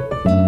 you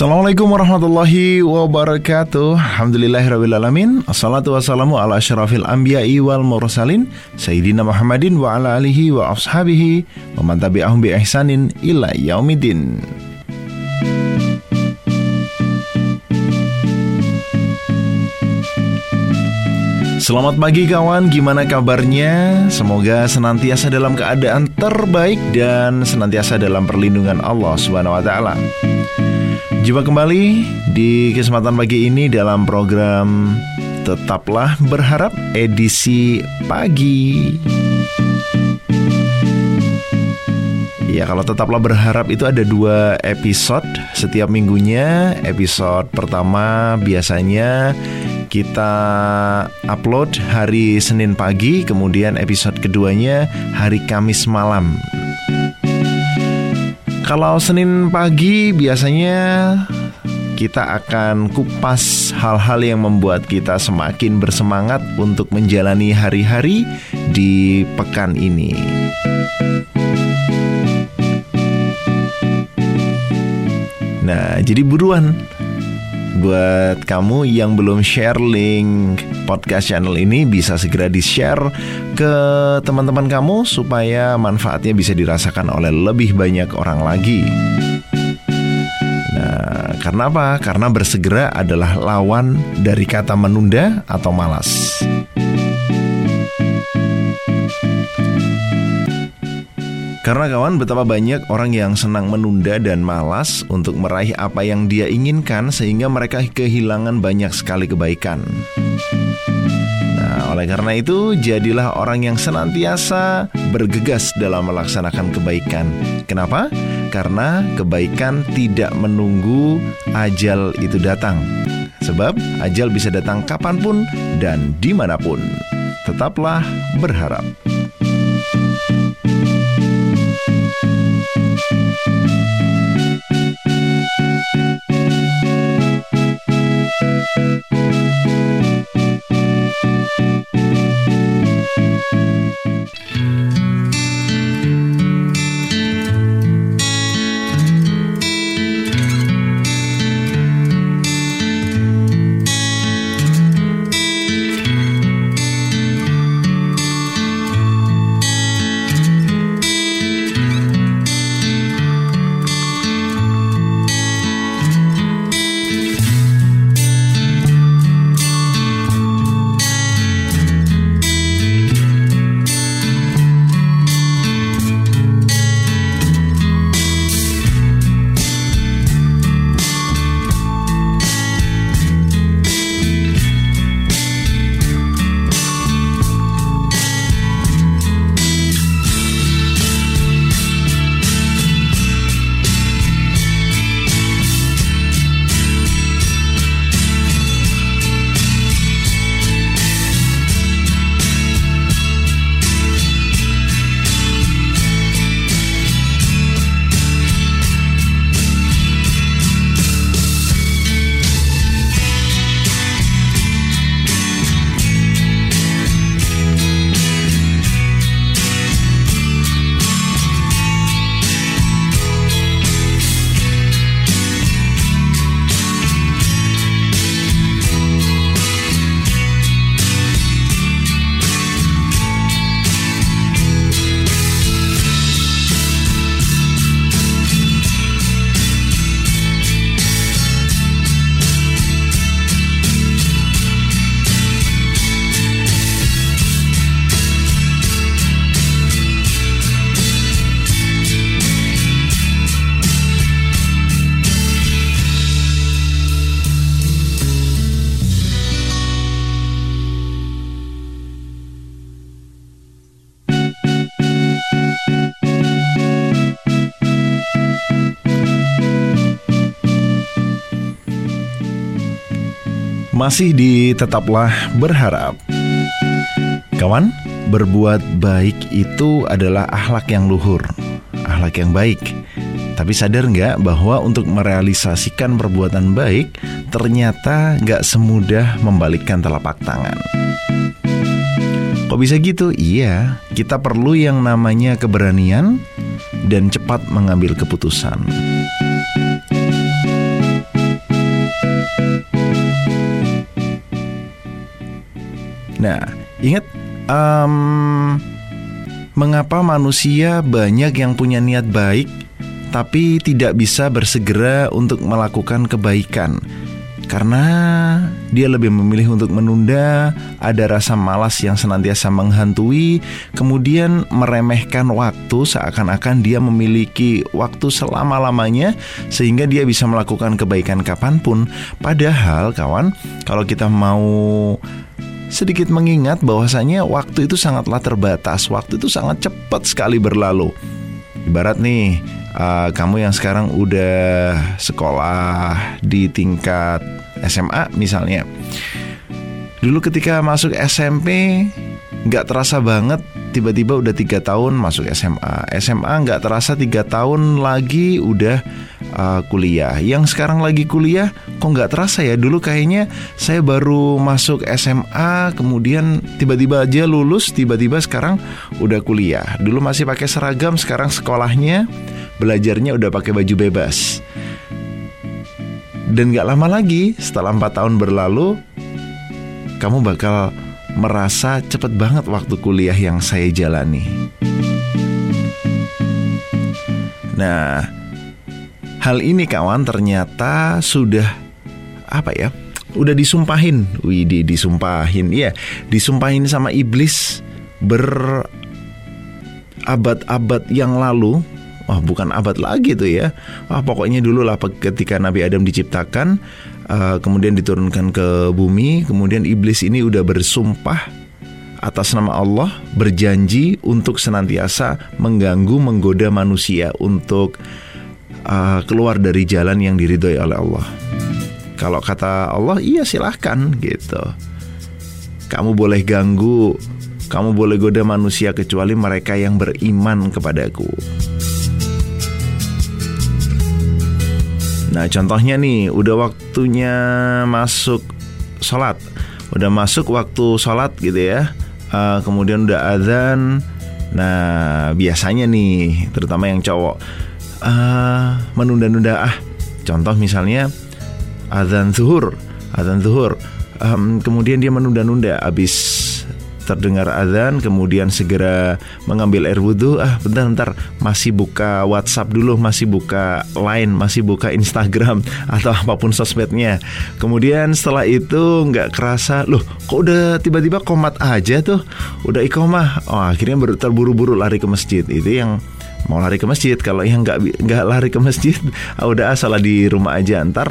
Assalamualaikum warahmatullahi wabarakatuh Alhamdulillahirrabbilalamin Assalatu wassalamu ala ashrafil anbiya'i wal mursalin Sayyidina Muhammadin wa ala alihi wa ashabihi Wa man tabi'ahum bi ihsanin ila yaumidin Selamat pagi kawan, gimana kabarnya? Semoga senantiasa dalam keadaan terbaik dan senantiasa dalam perlindungan Allah Subhanahu wa taala. Jumpa kembali di kesempatan pagi ini dalam program Tetaplah Berharap edisi pagi. Ya kalau tetaplah berharap itu ada dua episode setiap minggunya. Episode pertama biasanya kita upload hari Senin pagi, kemudian episode keduanya hari Kamis malam. Kalau Senin pagi biasanya kita akan kupas hal-hal yang membuat kita semakin bersemangat untuk menjalani hari-hari di pekan ini. Nah, jadi buruan buat kamu yang belum share link podcast channel ini bisa segera di-share ke teman-teman kamu supaya manfaatnya bisa dirasakan oleh lebih banyak orang lagi. Nah, karena apa? Karena bersegera adalah lawan dari kata menunda atau malas. Karena kawan betapa banyak orang yang senang menunda dan malas untuk meraih apa yang dia inginkan sehingga mereka kehilangan banyak sekali kebaikan. Oleh karena itu jadilah orang yang senantiasa bergegas dalam melaksanakan kebaikan. Kenapa? Karena kebaikan tidak menunggu ajal itu datang. Sebab ajal bisa datang kapan pun dan di mana pun. Tetaplah berharap. Masih di Tetaplah Berharap. Kawan, berbuat baik itu adalah akhlak yang luhur, akhlak yang baik. Tapi sadar nggak bahwa untuk merealisasikan perbuatan baik ternyata nggak semudah membalikkan telapak tangan. Kok bisa gitu? Iya, kita perlu yang namanya keberanian dan cepat mengambil keputusan. Nah, ingat um, mengapa manusia banyak yang punya niat baik tapi tidak bisa bersegera untuk melakukan kebaikan? Karena dia lebih memilih untuk menunda, ada rasa malas yang senantiasa menghantui, kemudian meremehkan waktu seakan-akan dia memiliki waktu selama-lamanya sehingga dia bisa melakukan kebaikan kapan pun. Padahal kawan, kalau kita mau sedikit mengingat bahwasanya waktu itu sangatlah terbatas, waktu itu sangat cepat sekali berlalu. Ibarat nih, uh, kamu yang sekarang udah sekolah di tingkat SMA misalnya. Dulu ketika masuk SMP nggak terasa banget tiba-tiba udah tiga tahun masuk SMA SMA nggak terasa tiga tahun lagi udah uh, kuliah. Yang sekarang lagi kuliah kok nggak terasa ya? Dulu kayaknya saya baru masuk SMA kemudian tiba-tiba aja lulus tiba-tiba sekarang udah kuliah. Dulu masih pakai seragam sekarang sekolahnya belajarnya udah pakai baju bebas. Dan gak lama lagi setelah empat tahun berlalu Kamu bakal merasa cepet banget waktu kuliah yang saya jalani. Nah Hal ini kawan ternyata sudah Apa ya Udah disumpahin. Widih disumpahin Iya disumpahin sama iblis Ber abad-abad yang lalu. Wah bukan abad lagi tuh ya. Wah pokoknya dulu lah ketika Nabi Adam diciptakan uh, Kemudian diturunkan ke bumi Kemudian iblis ini udah bersumpah atas nama Allah berjanji untuk senantiasa mengganggu, menggoda manusia untuk uh, keluar dari jalan yang diridhoi oleh Allah. Kalau kata Allah, iya silahkan gitu. Kamu boleh ganggu, kamu boleh goda manusia kecuali mereka yang beriman kepadaku. Nah contohnya nih udah waktunya masuk sholat. Udah masuk waktu sholat gitu ya. Uh, Kemudian udah azan. Nah biasanya nih terutama yang cowok uh, Menunda-nunda ah Contoh misalnya azan zuhur Azan zuhur. Um, Kemudian dia menunda-nunda Abis terdengar azan kemudian segera mengambil air wudhu ah bentar bentar. Masih buka WhatsApp dulu masih buka Line masih buka Instagram atau apa pun sosmednya. Kemudian setelah itu nggak kerasa loh kok udah tiba-tiba komat aja tuh? Udah ikomah oh akhirnya terburu-buru lari ke masjid. Itu yang mau lari ke masjid kalau yang nggak nggak lari ke masjid ah, udah asal di rumah aja ntar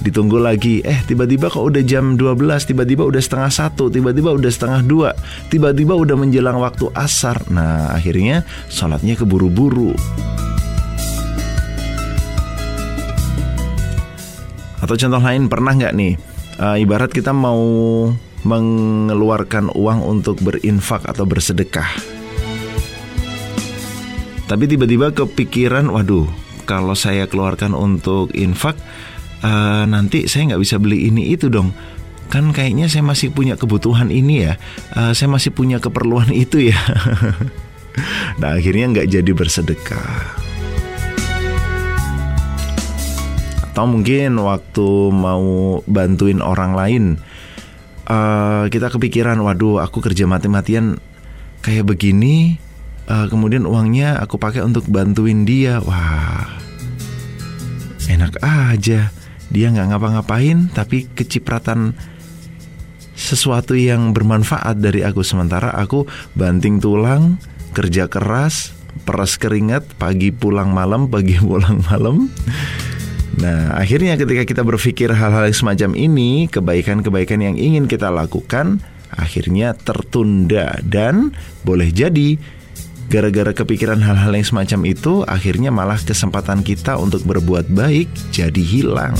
ditunggu lagi. Eh tiba-tiba kok udah jam 12 tiba-tiba udah setengah satu tiba-tiba udah setengah dua tiba-tiba udah menjelang waktu asar. Nah akhirnya sholatnya keburu-buru. Atau contoh lain pernah nggak nih uh, ibarat kita mau mengeluarkan uang untuk berinfak atau bersedekah tapi tiba-tiba kepikiran waduh kalau saya keluarkan untuk infak uh, nanti saya nggak bisa beli ini itu dong. Kan kayaknya saya masih punya kebutuhan ini ya. Uh, saya masih punya keperluan itu ya. Nah akhirnya nggak jadi bersedekah. Atau mungkin waktu mau bantuin orang lain uh, kita kepikiran waduh aku kerja mati-matian kayak begini uh, kemudian uangnya aku pakai untuk bantuin dia. Wah enak aja. Dia nggak ngapa-ngapain tapi kecipratan sesuatu yang bermanfaat dari aku. Sementara aku banting tulang kerja keras peras keringat pagi pulang malam pagi pulang malam. Nah, akhirnya ketika kita berpikir hal-hal semacam ini, kebaikan-kebaikan yang ingin kita lakukan akhirnya tertunda dan boleh jadi Gara-gara kepikiran hal-hal yang semacam itu, akhirnya malah kesempatan kita untuk berbuat baik jadi hilang.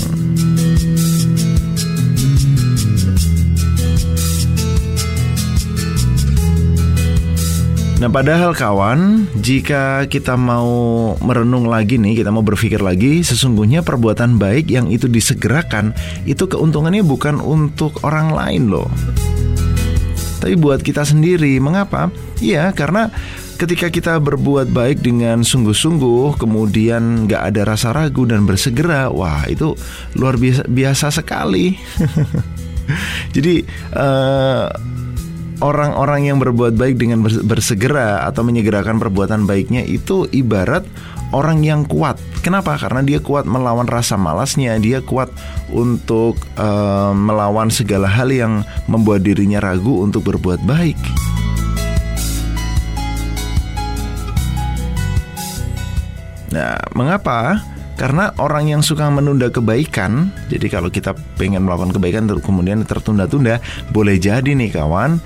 Nah padahal kawan, jika kita mau merenung lagi nih, kita mau berpikir lagi, sesungguhnya perbuatan baik yang itu disegerakan, itu keuntungannya bukan untuk orang lain loh. Tapi buat kita sendiri, mengapa? Iya, karena ketika kita berbuat baik dengan sungguh-sungguh, kemudian gak ada rasa ragu dan bersegera, wah itu luar biasa, biasa sekali. Jadi uh, orang-orang yang berbuat baik dengan bersegera atau menyegerakan perbuatan baiknya itu ibarat orang yang kuat. Kenapa? Karena dia kuat melawan rasa malasnya, dia kuat untuk uh, melawan segala hal yang membuat dirinya ragu untuk berbuat baik. Nah, mengapa? Karena orang yang suka menunda kebaikan, jadi kalau kita pengen melakukan kebaikan kemudian tertunda-tunda, boleh jadi nih kawan,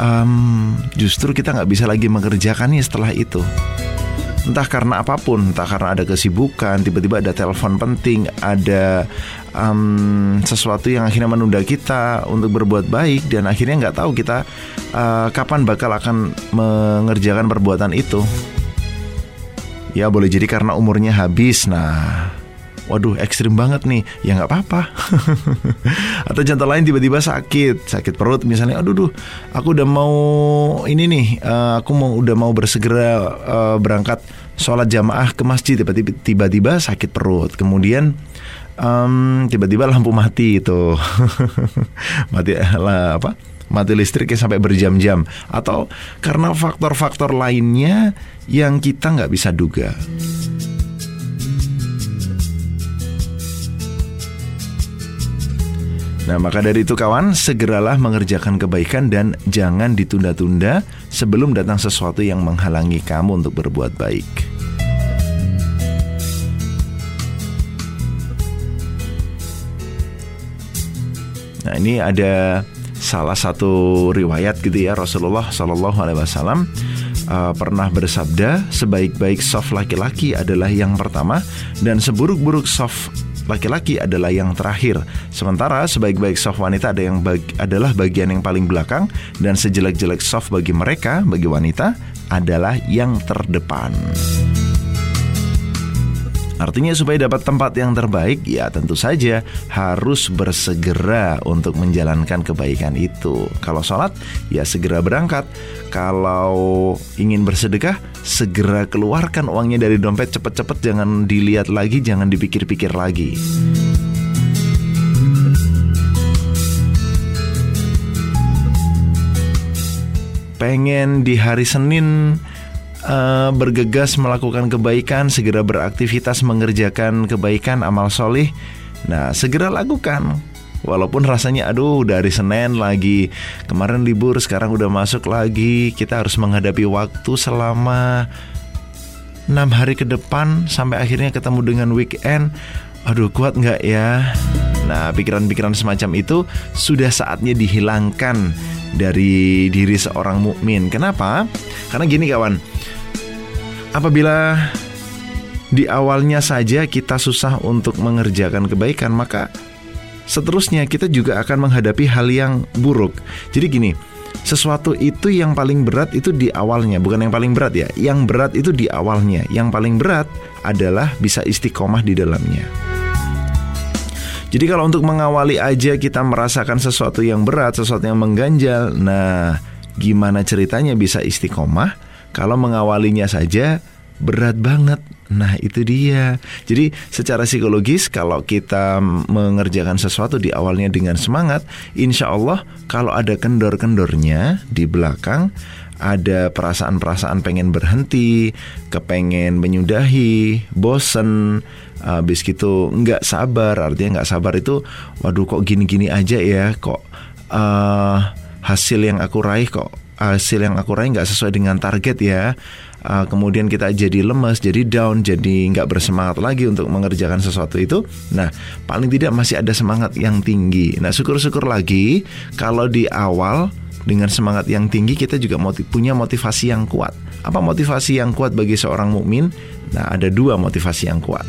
um, justru kita nggak bisa lagi mengerjakannya setelah itu entah karena apa pun, entah karena ada kesibukan, tiba-tiba ada telepon penting, ada um, sesuatu yang akhirnya menunda kita untuk berbuat baik dan akhirnya nggak tahu kita uh, kapan bakal akan mengerjakan perbuatan itu. Ya boleh jadi karena umurnya habis. Nah, waduh ekstrim banget nih. Ya nggak apa-apa. Atau contoh lain tiba-tiba sakit. Sakit perut misalnya. Aduh duh aku udah mau ini nih uh, aku mau udah mau bersegera uh, berangkat sholat jamaah ke masjid. Tiba-tiba sakit perut. Kemudian um, tiba-tiba lampu mati itu. Mati lah apa mati listriknya sampai berjam-jam atau karena faktor-faktor lainnya yang kita nggak bisa duga. Nah, maka dari itu kawan, segeralah mengerjakan kebaikan dan jangan ditunda-tunda sebelum datang sesuatu yang menghalangi kamu untuk berbuat baik. Nah, ini ada salah satu riwayat gitu ya Rasulullah Shallallahu alaihi wasallam uh, pernah bersabda sebaik-baik soft laki-laki adalah yang pertama dan seburuk-buruk soft laki-laki adalah yang terakhir. Sementara sebaik-baik soft wanita ada yang bag, adalah bagian yang paling belakang dan sejelek-jelek soft bagi mereka, bagi wanita adalah yang terdepan. Artinya supaya dapat tempat yang terbaik ya tentu saja harus bersegera untuk menjalankan kebaikan itu. Kalau sholat ya segera berangkat. Kalau ingin bersedekah segera keluarkan uangnya dari dompet cepet-cepet jangan dilihat lagi jangan dipikir-pikir lagi. Pengen di hari Senin uh, bergegas melakukan kebaikan, segera beraktivitas mengerjakan kebaikan, amal solih. Nah, segera lakukan. Walaupun rasanya aduh dari Senin lagi Kemarin libur sekarang udah masuk lagi Kita harus menghadapi waktu selama enam hari ke depan Sampai akhirnya ketemu dengan weekend Aduh kuat nggak ya Nah pikiran-pikiran semacam itu Sudah saatnya dihilangkan Dari diri seorang mukmin. Kenapa? Karena gini kawan Apabila di awalnya saja kita susah untuk mengerjakan kebaikan, maka seterusnya kita juga akan menghadapi hal yang buruk. Jadi gini, sesuatu itu yang paling berat itu di awalnya, bukan yang paling berat ya. Yang berat itu di awalnya. Yang paling berat adalah bisa istiqomah di dalamnya. Jadi kalau untuk mengawali aja kita merasakan sesuatu yang berat, sesuatu yang mengganjal, nah gimana ceritanya bisa istiqomah? Kalau mengawalinya saja berat banget. Nah, itu dia. Jadi, secara psikologis, kalau kita mengerjakan sesuatu di awalnya dengan semangat, insya Allah, kalau ada kendor-kendornya di belakang, ada perasaan-perasaan pengen berhenti, kepengen menyudahi, bosen, habis gitu nggak sabar. Artinya nggak sabar itu, waduh, kok gini-gini aja ya, kok uh, hasil yang aku raih kok hasil yang aku raih nggak sesuai dengan target ya uh, kemudian kita jadi lemes, jadi down, jadi nggak bersemangat lagi untuk mengerjakan sesuatu itu. Nah, paling tidak masih ada semangat yang tinggi. Nah, syukur-syukur lagi kalau di awal dengan semangat yang tinggi kita juga motiv punya motivasi yang kuat. Apa motivasi yang kuat bagi seorang mukmin? Nah, ada dua motivasi yang kuat.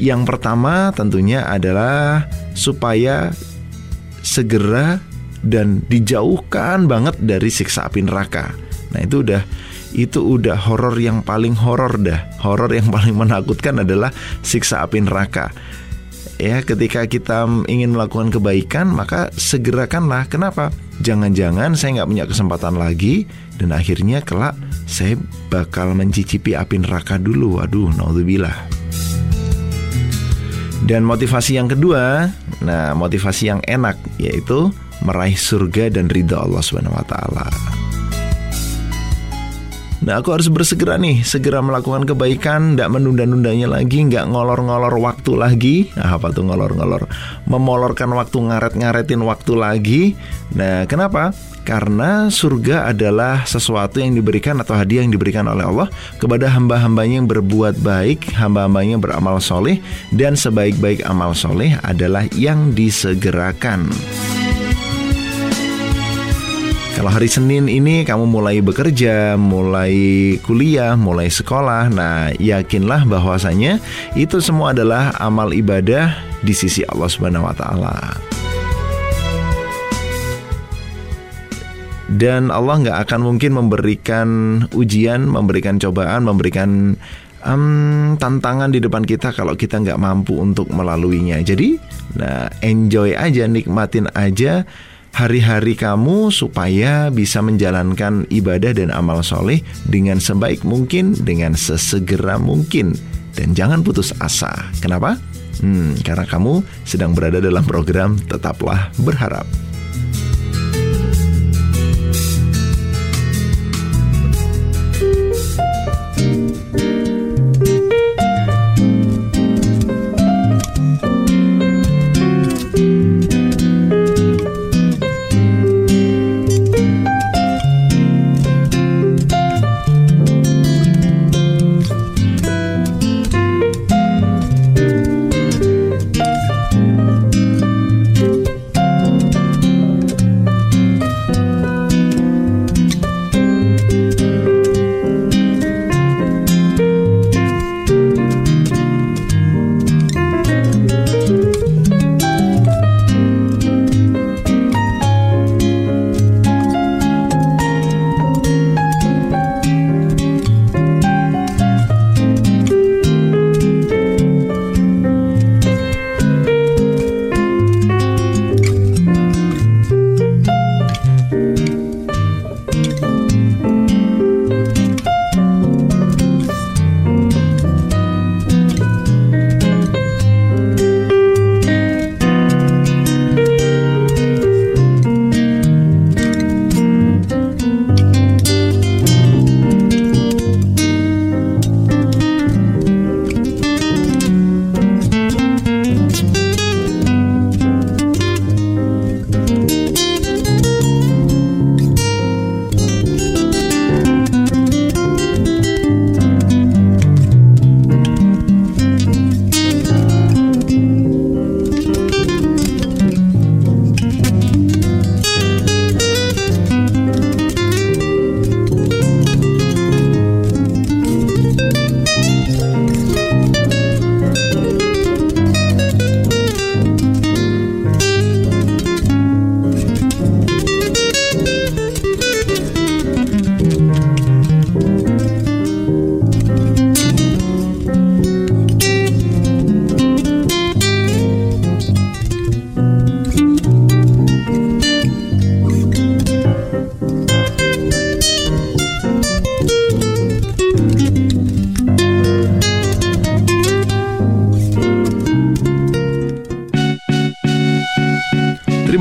Yang pertama tentunya adalah supaya segera dan dijauhkan banget dari siksa api neraka. Nah, itu udah itu udah horor yang paling horor dah. Horor yang paling menakutkan adalah siksa api neraka. Ya, ketika kita ingin melakukan kebaikan, maka segerakanlah. Kenapa? Jangan-jangan saya nggak punya kesempatan lagi dan akhirnya kelak saya bakal mencicipi api neraka dulu. Waduh, naudzubillah. Dan motivasi yang kedua, nah motivasi yang enak yaitu meraih surga dan ridha Allah Subhanahu wa taala. Nah aku harus bersegera nih Segera melakukan kebaikan Tidak menunda-nundanya lagi Nggak ngolor-ngolor waktu lagi nah, Apa tuh ngolor-ngolor Memolorkan waktu ngaret-ngaretin waktu lagi Nah kenapa? Karena surga adalah sesuatu yang diberikan atau hadiah yang diberikan oleh Allah kepada hamba-hambanya yang berbuat baik, hamba-hambanya yang beramal soleh, dan sebaik-baik amal soleh adalah yang disegerakan. Kalau hari Senin ini kamu mulai bekerja, mulai kuliah, mulai sekolah, nah yakinlah bahwasanya itu semua adalah amal ibadah di sisi Allah Subhanahu wa taala. Dan Allah nggak akan mungkin memberikan ujian, memberikan cobaan, memberikan um, tantangan di depan kita kalau kita nggak mampu untuk melaluinya. Jadi, nah enjoy aja, nikmatin aja hari-hari kamu supaya bisa menjalankan ibadah dan amal soleh dengan sebaik mungkin, dengan sesegera mungkin. Dan jangan putus asa. Kenapa? Hmm, karena kamu sedang berada dalam program Tetaplah Berharap.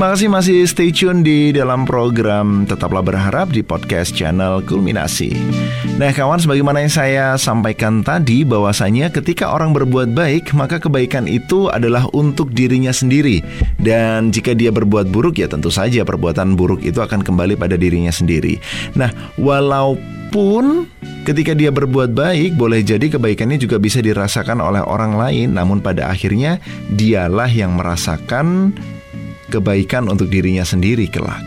Terima kasih masih stay tune di dalam program Tetaplah Berharap di podcast channel Kulminasi. Nah kawan, sebagaimana yang saya sampaikan tadi bahwasanya ketika orang berbuat baik, maka kebaikan itu adalah untuk dirinya sendiri. Dan jika dia berbuat buruk ya tentu saja perbuatan buruk itu akan kembali pada dirinya sendiri. Nah, walaupun Ketika dia berbuat baik, boleh jadi kebaikannya juga bisa dirasakan oleh orang lain, namun pada akhirnya dialah yang merasakan kebaikan untuk dirinya sendiri kelak.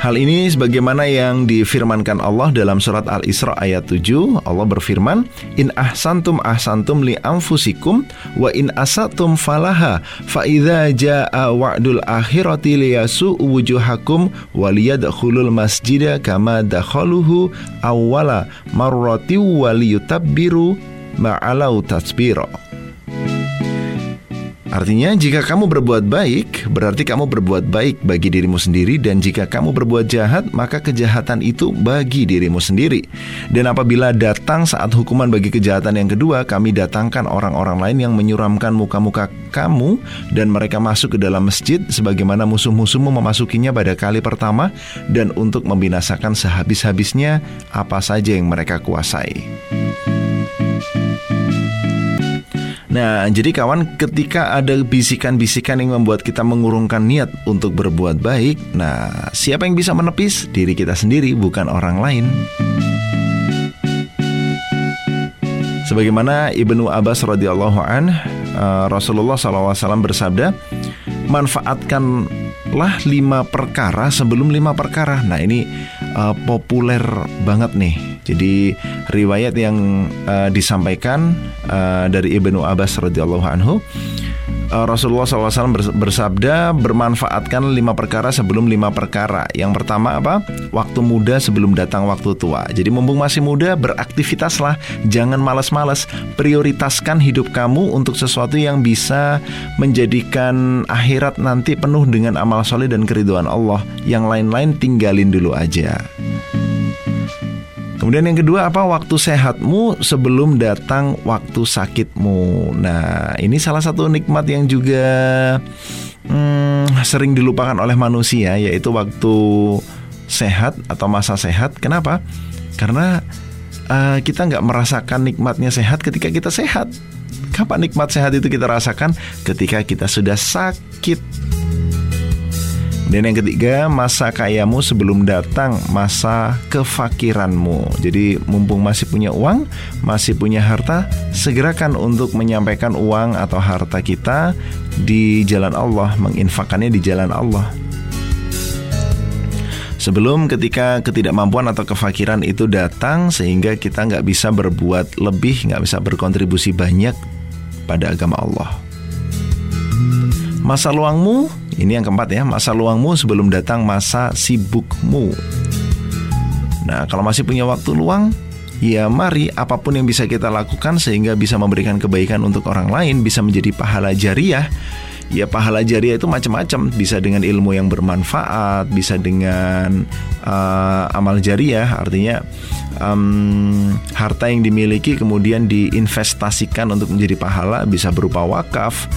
Hal ini sebagaimana yang difirmankan Allah dalam surat Al-Isra ayat 7. Allah berfirman, "In ahsantum ahsantum li anfusikum wa in asatum falaha fa idza jaa wa'dul akhirati liyasu wujuhakum wa liyadkhulul masjida kama dakhaluhu awwala marrati wa liyutabbiru ma'alau tasbira." Artinya jika kamu berbuat baik berarti kamu berbuat baik bagi dirimu sendiri dan jika kamu berbuat jahat maka kejahatan itu bagi dirimu sendiri. Dan apabila datang saat hukuman bagi kejahatan yang kedua kami datangkan orang-orang lain yang menyuramkan muka-muka kamu dan mereka masuk ke dalam masjid sebagaimana musuh-musuhmu memasukinya pada kali pertama dan untuk membinasakan sehabis-habisnya apa saja yang mereka kuasai. Nah, jadi kawan, ketika ada bisikan-bisikan yang membuat kita mengurungkan niat untuk berbuat baik, nah, siapa yang bisa menepis? Diri kita sendiri, bukan orang lain. Sebagaimana Ibnu Abbas radhiyallahu an, uh, Rasulullah SAW bersabda, manfaatkanlah lima perkara sebelum lima perkara. Nah, ini uh, populer banget nih jadi riwayat yang uh, disampaikan uh, dari Ibnu Abbas radhiyallahu anhu uh, Rasulullah SAW bersabda bermanfaatkan lima perkara sebelum lima perkara. Yang pertama apa? Waktu muda sebelum datang waktu tua. Jadi mumpung masih muda beraktivitaslah, jangan malas-malas. Prioritaskan hidup kamu untuk sesuatu yang bisa menjadikan akhirat nanti penuh dengan amal soleh dan keriduan Allah. Yang lain-lain tinggalin dulu aja. Kemudian yang kedua apa waktu sehatmu sebelum datang waktu sakitmu. Nah ini salah satu nikmat yang juga hmm, sering dilupakan oleh manusia yaitu waktu sehat atau masa sehat. Kenapa? Karena uh, kita nggak merasakan nikmatnya sehat ketika kita sehat. Kapan nikmat sehat itu kita rasakan? Ketika kita sudah sakit. Dan yang ketiga, masa kayamu sebelum datang masa kefakiranmu. Jadi mumpung masih punya uang, masih punya harta, segerakan untuk menyampaikan uang atau harta kita di jalan Allah, menginfakannya di jalan Allah. Sebelum ketika ketidakmampuan atau kefakiran itu datang sehingga kita nggak bisa berbuat lebih, nggak bisa berkontribusi banyak pada agama Allah. Masa luangmu? Ini yang keempat ya, masa luangmu sebelum datang masa sibukmu. Nah, kalau masih punya waktu luang, ya mari apa pun yang bisa kita lakukan sehingga bisa memberikan kebaikan untuk orang lain, bisa menjadi pahala jariah. Ya pahala jariah itu macam-macam, bisa dengan ilmu yang bermanfaat, bisa dengan uh, amal jariah, artinya um, harta yang dimiliki kemudian diinvestasikan untuk menjadi pahala, bisa berupa wakaf,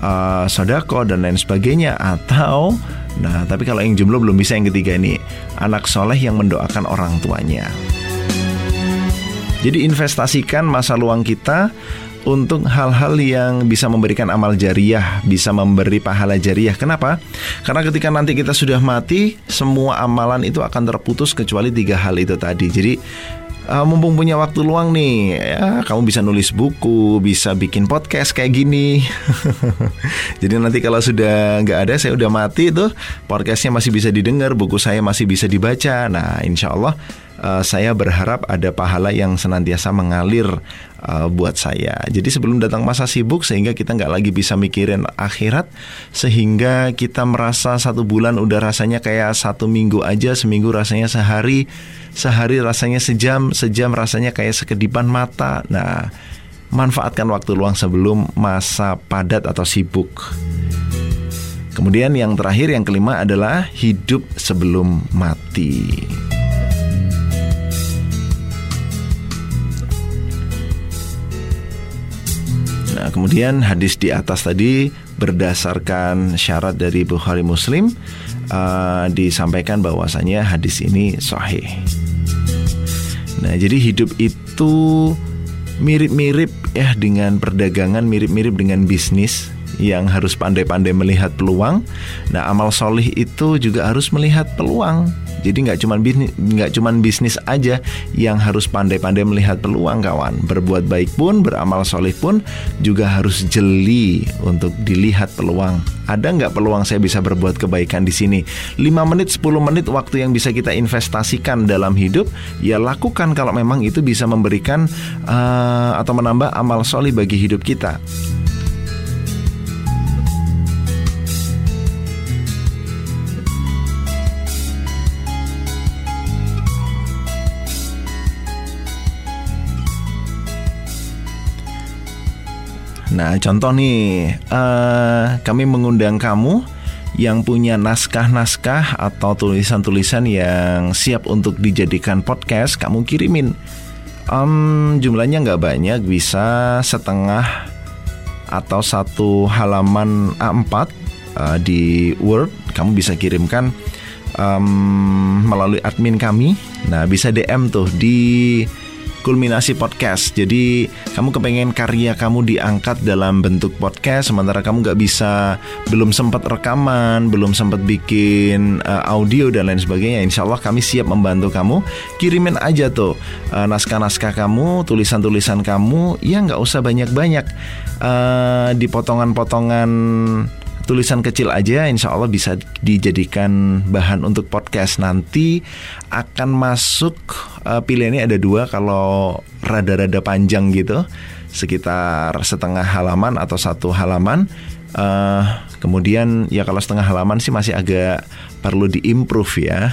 uh, sodako dan lain sebagainya atau nah tapi kalau yang jomblo belum bisa yang ketiga ini anak soleh yang mendoakan orang tuanya jadi investasikan masa luang kita untuk hal-hal yang bisa memberikan amal jariah, bisa memberi pahala jariah. Kenapa? Karena ketika nanti kita sudah mati, semua amalan itu akan terputus kecuali tiga hal itu tadi. Jadi uh, mumpung punya waktu luang nih, ya kamu bisa nulis buku, bisa bikin podcast kayak gini. Jadi nanti kalau sudah nggak ada, saya udah mati tuh, podcastnya masih bisa didengar, buku saya masih bisa dibaca. Nah, insya Allah uh, saya berharap ada pahala yang senantiasa mengalir uh, buat saya. Jadi sebelum datang masa sibuk sehingga kita nggak lagi bisa mikirin akhirat, sehingga kita merasa satu bulan udah rasanya kayak satu minggu aja, seminggu rasanya sehari sehari rasanya sejam, sejam rasanya kayak sekedipan mata. Nah, manfaatkan waktu luang sebelum masa padat atau sibuk. Kemudian yang terakhir yang kelima adalah hidup sebelum mati. Nah, kemudian hadis di atas tadi berdasarkan syarat dari Bukhari Muslim uh, disampaikan bahwasanya hadis ini sahih. Nah, jadi hidup itu mirip-mirip ya dengan perdagangan, mirip-mirip dengan bisnis. yang harus pandai-pandai melihat peluang. Nah, amal solih itu juga harus melihat peluang. Jadi nggak cuma bisnis, nggak cuma bisnis aja yang harus pandai-pandai melihat peluang, kawan. Berbuat baik pun, beramal solih pun juga harus jeli untuk dilihat peluang. Ada nggak peluang saya bisa berbuat kebaikan di sini? 5 menit, 10 menit waktu yang bisa kita investasikan dalam hidup, ya lakukan kalau memang itu bisa memberikan uh, atau menambah amal solih bagi hidup kita. Nah, contoh nih, uh, kami mengundang kamu yang punya naskah-naskah atau tulisan-tulisan yang siap untuk dijadikan podcast, kamu kirimin. Um, jumlahnya nggak banyak, bisa setengah atau satu halaman A4 uh, eh, di Word. Kamu bisa kirimkan um, melalui admin kami. Nah, bisa DM tuh di Kulminasi Podcast. Jadi kamu kepengen karya kamu diangkat dalam bentuk podcast, sementara kamu nggak bisa, belum sempat rekaman, belum sempat bikin uh, audio dan lain sebagainya. Insya Allah kami siap membantu kamu. Kirimin aja tuh uh, naskah-naskah kamu, tulisan-tulisan kamu, ya nggak usah banyak-banyak. Uh, di potongan-potongan tulisan kecil aja insya Allah bisa dijadikan bahan untuk podcast. Nanti akan masuk uh, pilihannya ada dua kalau rada-rada panjang gitu sekitar setengah halaman atau satu halaman. Uh, kemudian ya kalau setengah halaman sih masih agak perlu diimprove ya.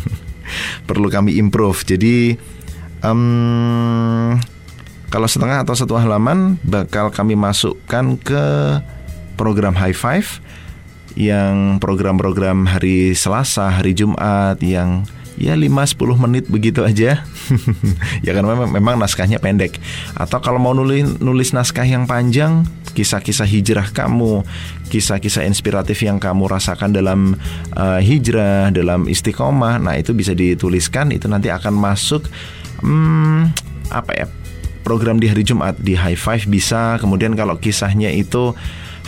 Perlu kami improve. Jadi um, kalau setengah atau satu halaman bakal kami masukkan ke program High Five yang program-program hari Selasa, hari Jumat yang ya 5-10 menit begitu aja. Ya kan memang, memang naskahnya pendek. Atau kalau mau nulis nulis naskah yang panjang kisah-kisah hijrah kamu kisah-kisah inspiratif yang kamu rasakan dalam uh, hijrah dalam istiqomah nah itu bisa dituliskan. Itu nanti akan masuk hmm, apa ya program di hari Jumat di High Five bisa. Kemudian kalau kisahnya itu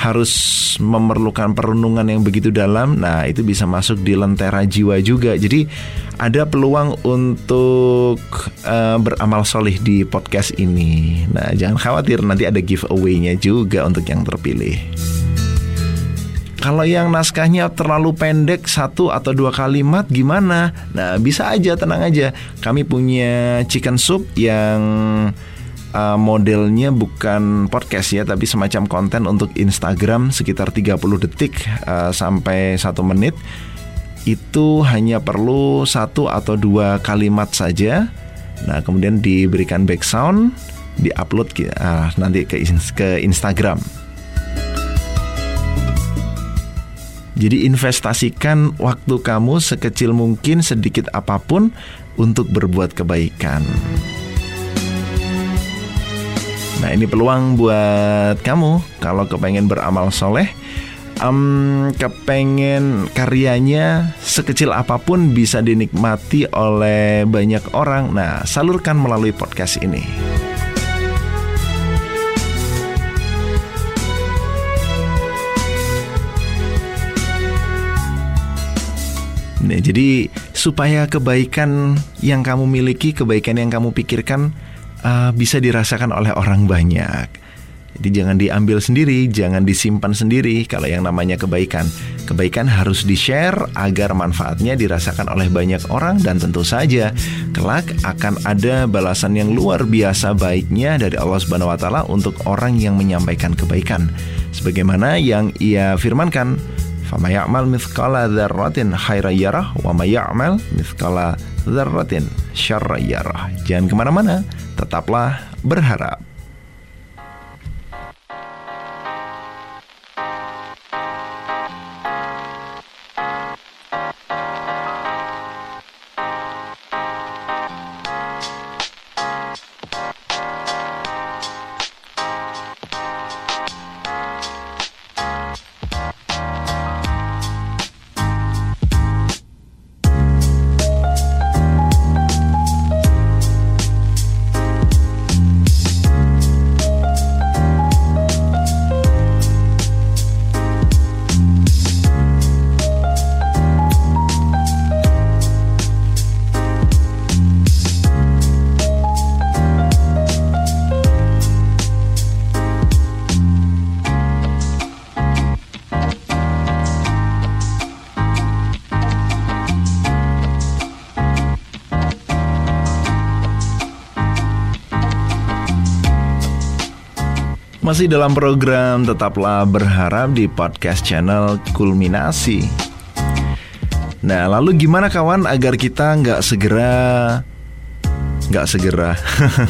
harus memerlukan perenungan yang begitu dalam, nah itu bisa masuk di lentera jiwa juga. Jadi ada peluang untuk uh, beramal solih di podcast ini. Nah jangan khawatir nanti ada giveaway-nya juga untuk yang terpilih. Kalau yang naskahnya terlalu pendek satu atau dua kalimat gimana? Nah bisa aja tenang aja. Kami punya chicken soup yang uh, modelnya bukan podcast ya tapi semacam konten untuk Instagram sekitar 30 detik uh, sampai satu menit. Itu hanya perlu satu atau dua kalimat saja. Nah kemudian diberikan background diupload uh, nanti ke ke Instagram. Jadi investasikan waktu kamu sekecil mungkin sedikit apa pun untuk berbuat kebaikan. Nah ini peluang buat kamu kalau kepengen beramal soleh um, kepengen karyanya sekecil apa pun bisa dinikmati oleh banyak orang. Nah, salurkan melalui podcast ini. Nah, jadi supaya kebaikan yang kamu miliki, kebaikan yang kamu pikirkan uh, bisa dirasakan oleh orang banyak. Jadi jangan diambil sendiri, jangan disimpan sendiri kalau yang namanya kebaikan. Kebaikan harus di-share agar manfaatnya dirasakan oleh banyak orang dan tentu saja kelak akan ada balasan yang luar biasa baiknya dari Allah Subhanahu wa taala untuk orang yang menyampaikan kebaikan. Sebagaimana yang ia firmankan, "Fama ya'mal mithqala dzarratin khairan yarah wa ya'mal mithqala dzarratin syarran yarah." Jangan ke mana mana tetaplah berharap. Masih dalam program Tetaplah Berharap di podcast channel Kulminasi Nah lalu gimana kawan agar kita nggak segera nggak segera.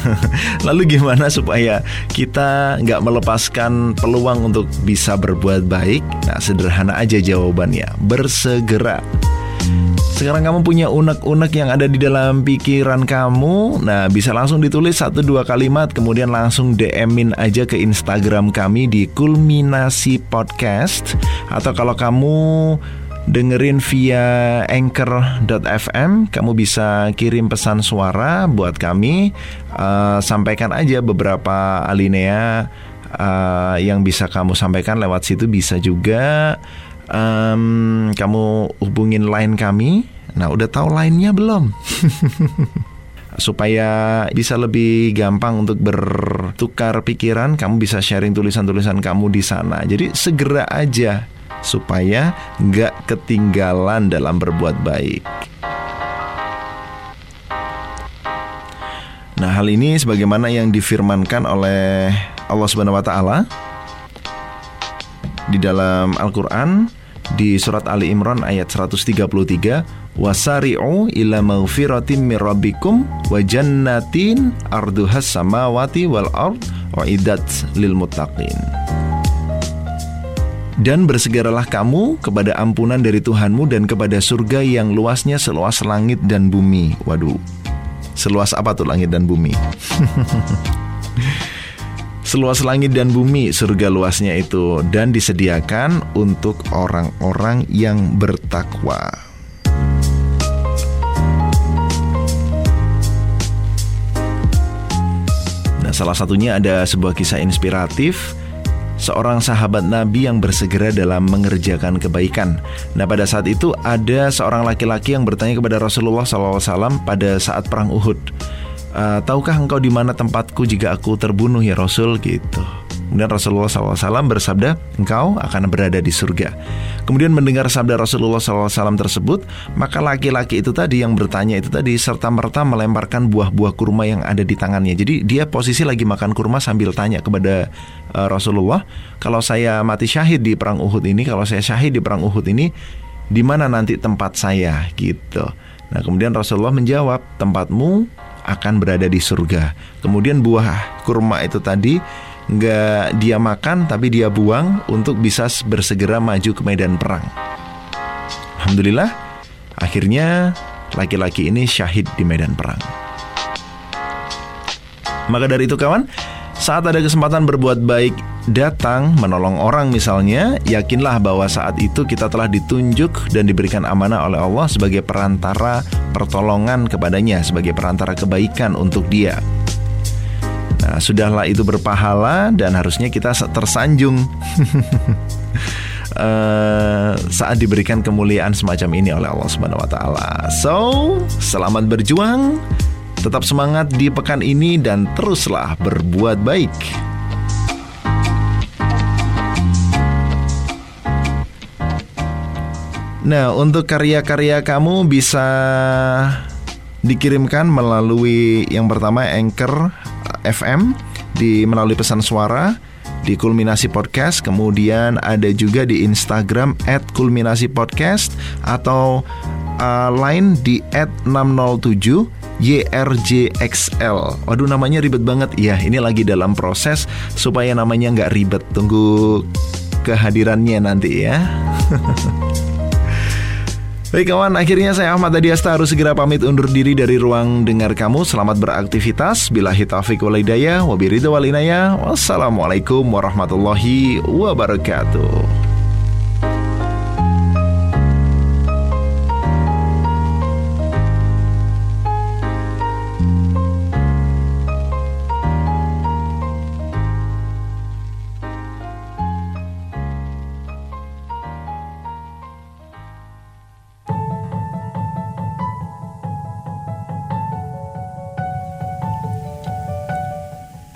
Lalu gimana supaya kita nggak melepaskan peluang untuk bisa berbuat baik? Nah sederhana aja jawabannya, bersegera. Sekarang kamu punya unek-unek yang ada di dalam pikiran kamu. Nah bisa langsung ditulis satu dua kalimat Kemudian langsung DM-in aja ke Instagram kami di Kulminasi Podcast. Atau kalau kamu dengerin via anchor.fm Kamu bisa kirim pesan suara buat kami. Uh, Sampaikan aja beberapa alinea uh, yang bisa kamu sampaikan lewat situ. Bisa juga um, kamu hubungin line kami. Nah, udah tahu line-nya belum? supaya bisa lebih gampang untuk bertukar pikiran, kamu bisa sharing tulisan-tulisan kamu di sana. Jadi segera aja supaya nggak ketinggalan dalam berbuat baik. Nah, hal ini sebagaimana yang difirmankan oleh Allah Subhanahu wa taala di dalam Al-Qur'an di surat Ali Imran ayat 133 wasari'u ila maghfiratin mir rabbikum wa jannatin arduhas samawati wal ard wa idat lil muttaqin dan bersegeralah kamu kepada ampunan dari Tuhanmu dan kepada surga yang luasnya seluas langit dan bumi. Waduh, seluas apa tuh langit dan bumi? Seluas langit dan bumi surga luasnya itu dan disediakan untuk orang-orang yang bertakwa. Nah, salah satunya ada sebuah kisah inspiratif seorang sahabat Nabi yang bersegera dalam mengerjakan kebaikan. Nah, pada saat itu ada seorang laki-laki yang bertanya kepada Rasulullah SAW pada saat perang Uhud uh, tahukah engkau di mana tempatku jika aku terbunuh ya Rasul gitu. Kemudian Rasulullah SAW bersabda, engkau akan berada di surga. Kemudian mendengar sabda Rasulullah SAW tersebut, maka laki-laki itu tadi yang bertanya itu tadi serta merta melemparkan buah-buah kurma yang ada di tangannya. Jadi dia posisi lagi makan kurma sambil tanya kepada uh, Rasulullah, kalau saya mati syahid di perang Uhud ini, kalau saya syahid di perang Uhud ini, di mana nanti tempat saya gitu. Nah kemudian Rasulullah menjawab, tempatmu akan berada di surga. Kemudian buah kurma itu tadi nggak dia makan tapi dia buang untuk bisa bersegera maju ke medan perang. Alhamdulillah, akhirnya laki-laki ini syahid di medan perang. Maka dari itu kawan, saat ada kesempatan berbuat baik datang menolong orang misalnya, yakinlah bahwa saat itu kita telah ditunjuk dan diberikan amanah oleh Allah sebagai perantara pertolongan kepadanya, sebagai perantara kebaikan untuk dia. Nah, sudahlah itu berpahala dan harusnya kita tersanjung uh, saat diberikan kemuliaan semacam ini oleh Allah Subhanahu wa taala. So, selamat berjuang Tetap semangat di pekan ini dan teruslah berbuat baik. Nah, untuk karya-karya kamu bisa dikirimkan melalui yang pertama Anchor FM di melalui pesan suara di Kulminasi Podcast, kemudian ada juga di Instagram @kulminasi_podcast atau uh, lain di @607 YRJXL. Waduh namanya ribet banget. Ya ini lagi dalam proses supaya namanya nggak ribet. Tunggu kehadirannya nanti ya. Baik kawan, akhirnya saya Ahmad Adiasta harus segera pamit undur diri dari ruang dengar kamu. Selamat beraktivitas. Bila hitafik walidaya, wabiridu walinaya. Wassalamualaikum warahmatullahi wabarakatuh.